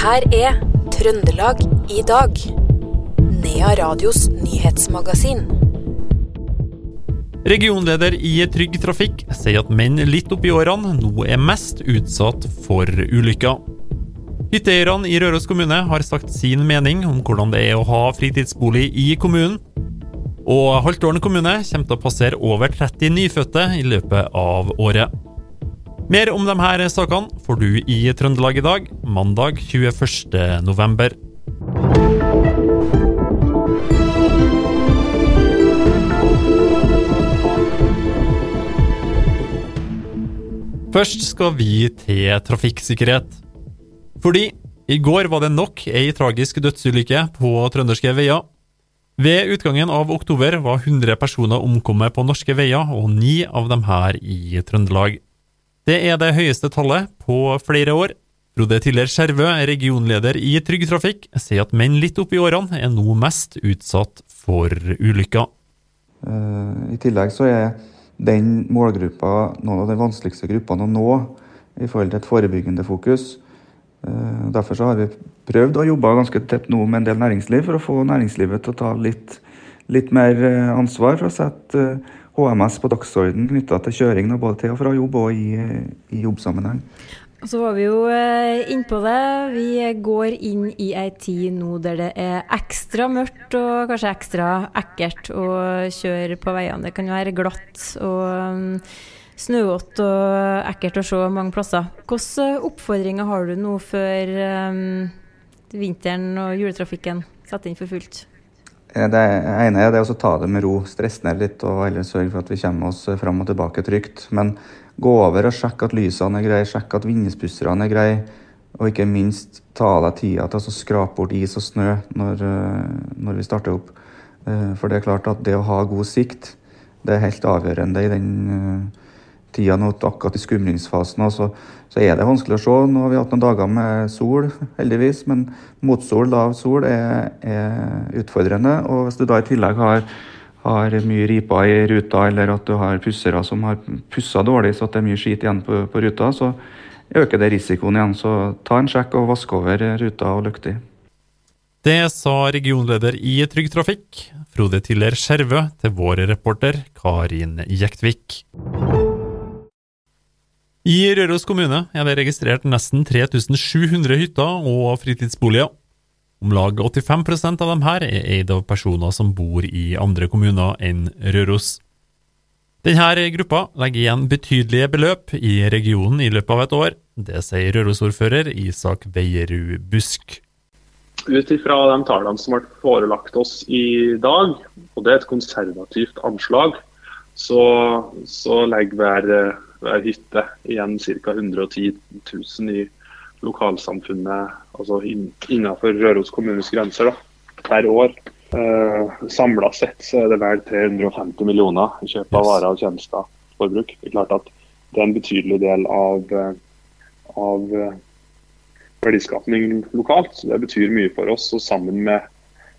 her er Trøndelag i dag. Nea Radios nyhetsmagasin. Regionleder i Trygg Trafikk sier at menn litt oppi årene nå er mest utsatt for ulykker. Hytteeierne i Røros kommune har sagt sin mening om hvordan det er å ha fritidsbolig i kommunen. Og Haltålen kommune kommer til å passere over 30 nyfødte i løpet av året. Mer om disse sakene får du i Trøndelag i dag, mandag 21. november. Først skal vi til trafikksikkerhet. Fordi i går var det nok ei tragisk dødsulykke på trønderske veier. Ved utgangen av oktober var 100 personer omkommet på norske veier, og ni av dem her i Trøndelag. Det er det høyeste tallet på flere år. Frode Tiller Skjervø, regionleder i Trygg Trafikk, sier at menn litt opp i årene er nå mest utsatt for ulykker. I tillegg så er den målgruppa noen av de vanskeligste gruppene å nå i forhold til et forebyggende fokus. Derfor så har vi prøvd å jobbe ganske tett nå med en del næringsliv for å få næringslivet til å ta litt, litt mer ansvar for å sette HMS på dagsordenen knytta til kjøring både til og fra jobb og i, i jobbsammenheng. Så var vi jo innpå det. Vi går inn i ei tid nå der det er ekstra mørkt og kanskje ekstra ekkelt å kjøre på veiene. Det kan være glatt og snøvått og ekkelt å se mange plasser. Hvilke oppfordringer har du nå før um, vinteren og juletrafikken setter inn for fullt? Det ene er det å ta det med ro, stresse ned litt og heller sørge for at vi kommer oss fram og tilbake trygt. Men gå over og sjekke at lysene er greie, sjekke at vinduspusserne er greie. Og ikke minst ta deg tida til å skrape bort is og snø når, når, vi starter opp. For det er klart at det å ha god sikt, det er helt avgjørende i den tida nå, akkurat i skumringsfasen. Så, så er det vanskelig å se. Nå har vi hatt noen dager med sol, heldigvis. Men motsol, lav sol, er, er utfordrende. Og hvis du da i tillegg har, har mye riper i ruta, eller at du har pussere som har pussa dårlig, så at det er mye skit igjen på, på ruta, så øker det risikoen igjen. Så ta en sjekk og vask over ruta og lyktig. Det sa regionleder i Trygg Trafikk, Frode Tiller Skjervø, til vår reporter Karin Jektvik. I Røros kommune er det registrert nesten 3700 hytter og fritidsboliger. Om lag 85% av dem her er eid av personer som bor i andre kommuner enn Røros. Denne gruppa legger igjen betydelige beløp i regionen i løpet av et år. Det sier Røros-ordfører Isak Veierud Busk. Ut ifra de tallene som ble forelagt oss i dag, og det er et konservativt anslag, så, så legger hver, hver hytte igjen ca. 110 000 i lokalsamfunnet, altså innenfor Røros kommunes grenser, da, per år. Eh, Samla sett så er det vel 350 millioner i kjøp av varer og tjenester forbruk. Det er klart at det er en betydelig del av, av verdiskapning lokalt. så Det betyr mye for oss. og Sammen med,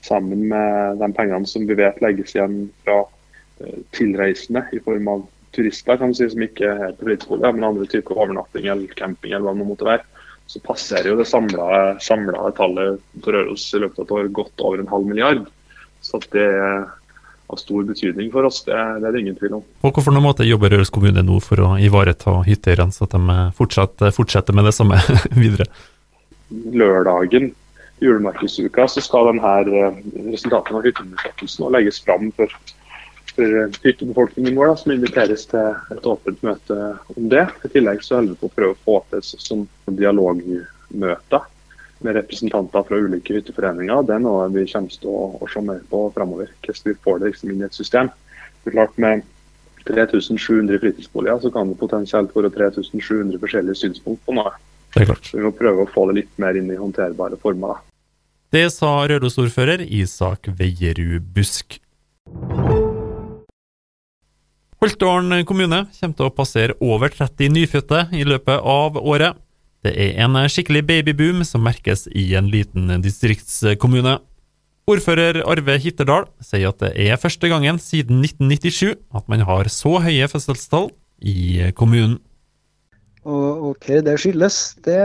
sammen med de pengene som vi vet legges igjen fra uh, tilreisende i form av turister kan si, som ikke er på fritidsbolig, men andre typer overnatting eller camping, eller hva det måtte være, så passerer jo det samla tallet for Røros i løpet av et år godt over en halv milliard. Så det er av stor betydning for oss, det, det er det ingen tvil om. Og Hvorfor måte jobber Røros kommune nå for å ivareta hytteeierne, så at de fortsatt fortsetter med det samme videre? Lørdagen julemarkedsuka så skal denne resultatene av hytteundersøkelsen legges fram for, for hyttebefolkningen vår, da, som inviteres til et åpent møte om det. I tillegg så holder vi på å prøve å få til som dialogmøter med representanter fra ulike hytteforeninger. Det er noe vi kommer til å, å se mer på framover. Hvordan vi får det liksom inn i et system. Det er klart Med 3700 fritidsboliger så kan det potensielt være 3700 forskjellige synspunkt på noe. Det er klart. Så vi må prøve å få det litt mer inn i håndterbare former. Da. Det sa Røros-ordfører Isak Veierud Busk. Holtålen kommune kommer til å passere over 30 nyfødte i løpet av året. Det er en skikkelig babyboom som merkes i en liten distriktskommune. Ordfører Arve Hitterdal sier at det er første gangen siden 1997 at man har så høye fødselstall i kommunen. Og, hva det skyldes, det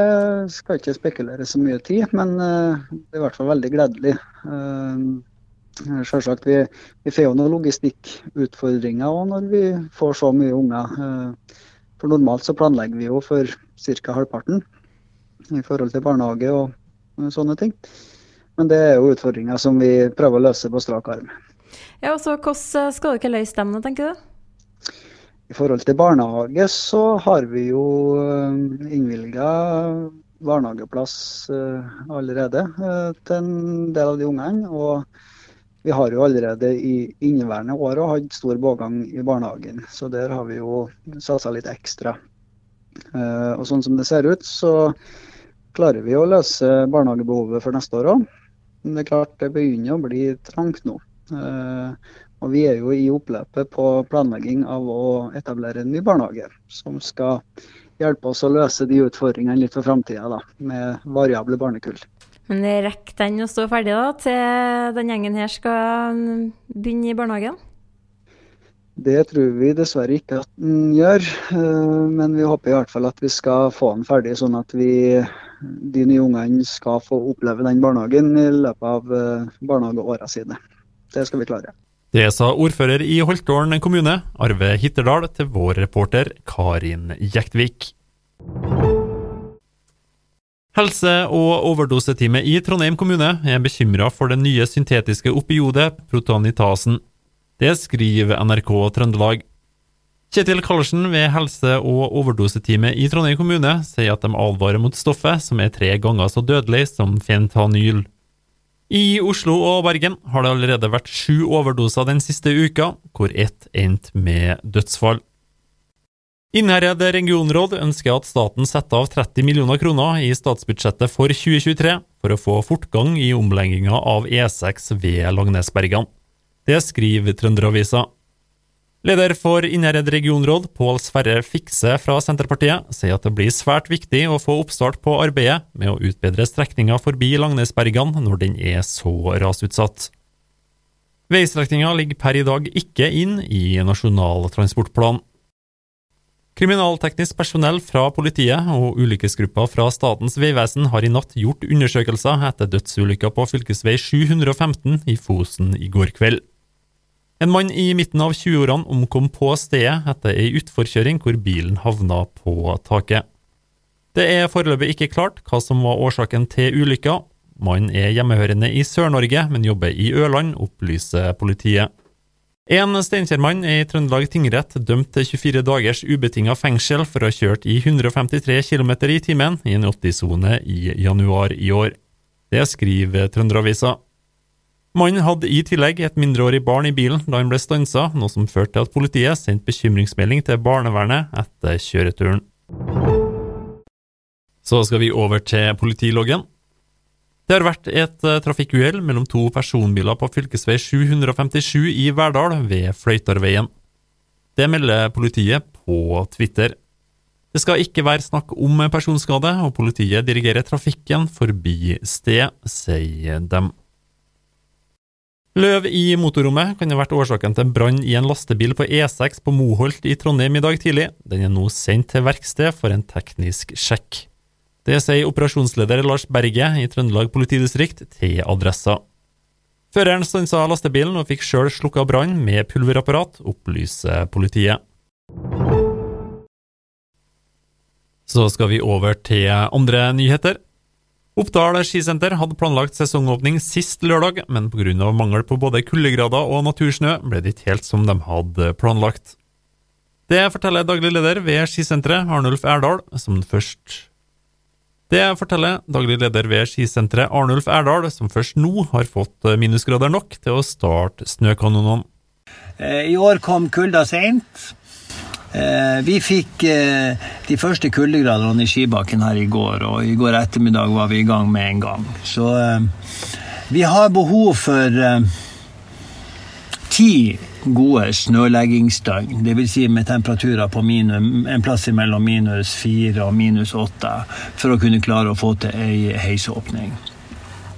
skal ikke spekulere så mye tid, men det er i hvert fall veldig gledelig. Selvsagt, vi, vi får jo noen logistikkutfordringer òg når vi får så mye unger. For normalt så planlegger vi jo for ca. halvparten i forhold til barnehage og sånne ting. Men det er jo utfordringer som vi prøver å løse på strak arm. Ja, og så Hvordan skal dere løse dem, tenker du? I forhold til barnehage så har vi jo eh, innvilga barnehageplass eh, allerede eh, til en del av de ungene. Og vi har jo allerede i inneværende år hatt stor pågang i barnehagen, så der har vi jo satsa litt ekstra. Og sånn som det ser ut, så klarer vi å løse barnehagebehovet for neste år òg. Men det er klart det begynner å bli trangt nå. Eh, og vi er jo i oppløpet på planlegging av å etablere en ny barnehage, som skal hjelpe oss å løse de utfordringene litt for framtida, med variable barnekull. Men rekker den å stå ferdig da, til den gjengen her skal begynne i barnehagen? Det tror vi dessverre ikke at den gjør, eh, men vi håper i hvert fall at vi skal få den ferdig, sånn at vi de nye ungene skal få oppleve den barnehagen i løpet av eh, barnehageåra sine. Det skal vi klare. Det sa ordfører i Holtålen kommune, Arve Hitterdal, til vår reporter Karin Jektvik. Helse- og overdoseteamet i Trondheim kommune er bekymra for det nye syntetiske opiodet protonitasen. Det skriver NRK Trøndelag. Kjetil Karlsen ved helse- og overdoseteamet i Trondheim kommune sier at de advarer mot stoffet, som er tre ganger så dødelig som fentanyl. I Oslo og Bergen har det allerede vært sju overdoser den siste uka, hvor ett endte med dødsfall. Innherred regionråd ønsker at staten setter av 30 millioner kroner i statsbudsjettet for 2023 for å få fortgang i omlegginga av E6 ved Langnesbergan. Det skriver Trønderavisa. Leder for Innherred regionråd, Pål Sverre Fikse fra Senterpartiet, sier at det blir svært viktig å få oppstart på arbeidet med å utbedre strekninga forbi Langnesbergan når den er så rasutsatt. Veistrekninga ligger per i dag ikke inn i Nasjonal transportplan. Kriminalteknisk personell fra politiet og ulykkesgrupper fra Statens vegvesen har i natt gjort undersøkelser etter dødsulykka på fv. 715 i Fosen i går kveld. En mann i midten av 20-årene omkom på stedet etter ei utforkjøring hvor bilen havna på taket. Det er foreløpig ikke klart hva som var årsaken til ulykka. Mannen er hjemmehørende i Sør-Norge, men jobber i Ørland, opplyser politiet. En Steinkjer-mann er i Trøndelag tingrett dømt til 24 dagers ubetinga fengsel for å ha kjørt i 153 km i timen i en 80-sone i januar i år. Det skriver Trønderavisa. Mannen hadde i tillegg et mindreårig barn i bilen da han ble stansa, noe som førte til at politiet sendte bekymringsmelding til barnevernet etter kjøreturen. Så skal vi over til politiloggen. Det har vært et eh, trafikkuhell mellom to personbiler på fv. 757 i Verdal ved Fløytarveien. Det melder politiet på Twitter. Det skal ikke være snakk om personskade, og politiet dirigerer trafikken forbi sted, sier dem. Løv i motorrommet kan ha vært årsaken til brann i en lastebil på E6 på Moholt i Trondheim i dag tidlig. Den er nå sendt til verksted for en teknisk sjekk. Det sier operasjonsleder Lars Berge i Trøndelag politidistrikt til Adressa. Føreren stansa lastebilen og fikk sjøl slukka brann med pulverapparat, opplyser politiet. Så skal vi over til andre nyheter. Oppdal skisenter hadde planlagt sesongåpning sist lørdag, men pga. mangel på både kuldegrader og natursnø ble det ikke helt som de hadde planlagt. Det forteller daglig leder ved skisenteret, Arnulf Erdal, som først Det forteller daglig leder ved skisenteret, Arnulf Erdal, som først nå har fått minusgrader nok til å starte snøkanonene. Eh, I år kom kulda seint. Eh, vi fikk eh, de første kuldegradene i skibakken her i går, og i går ettermiddag var vi i gang med en gang. Så eh, vi har behov for ti gode snøleggingsdøgn. Dvs. Si med temperaturer på minus, en plass mellom minus fire og minus åtte, for å kunne klare å få til ei heisåpning.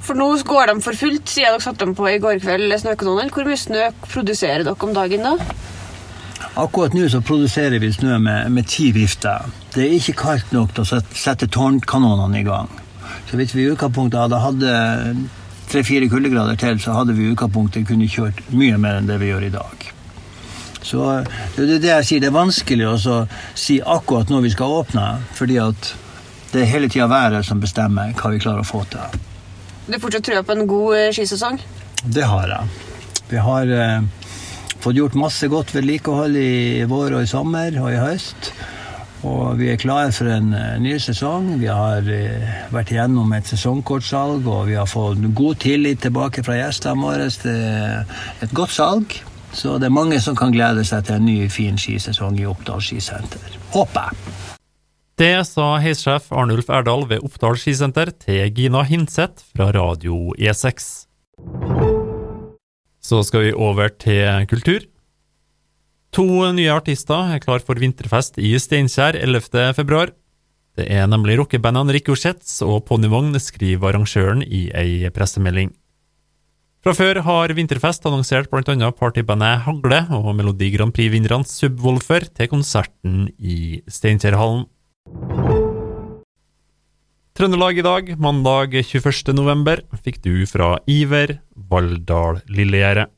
For nå går de for fullt, siden dere satte dem på i går kveld, Snøkanonen. Hvor mye snø produserer dere om dagen da? Akkurat nå så produserer vi snø med, med ti vifter. Det er ikke kaldt nok til å sette tårnkanonene i gang. Så hvis vi i utgangspunktet hadde hatt tre-fire kuldegrader til, så hadde vi i utgangspunktet kunne kjørt mye mer enn det vi gjør i dag. Så det er det jeg sier, det er vanskelig å si akkurat når vi skal åpne, fordi at det er hele tida været som bestemmer hva vi klarer å få til. Du fortsatt trua på en god eh, skisesong? Det har jeg. Vi har eh, fått gjort masse godt vedlikehold i vår og i sommer og i høst. Og vi er klare for en uh, ny sesong. Vi har uh, vært igjennom et sesongkortsalg, og vi har fått god tillit tilbake fra gjestene våre et godt salg. Så det er mange som kan glede seg til en ny, fin skisesong i Oppdal skisenter. Håper jeg. Det sa heissjef Arnulf Erdal ved Oppdal skisenter til Gina Hinseth fra Radio E6. Så skal vi over til kultur. To nye artister er klar for vinterfest i Steinkjer 11. februar. Det er nemlig rockebandene Ricochets og Ponyvogn, skriver arrangøren i ei pressemelding. Fra før har Vinterfest annonsert bl.a. partybandet Hagle og Melodi Grand Prix-vinnerne Subwoolfer til konserten i Steinkjerhallen. Trøndelag i dag, mandag 21. november, fikk du fra Iver Valldal Lillegjerdet.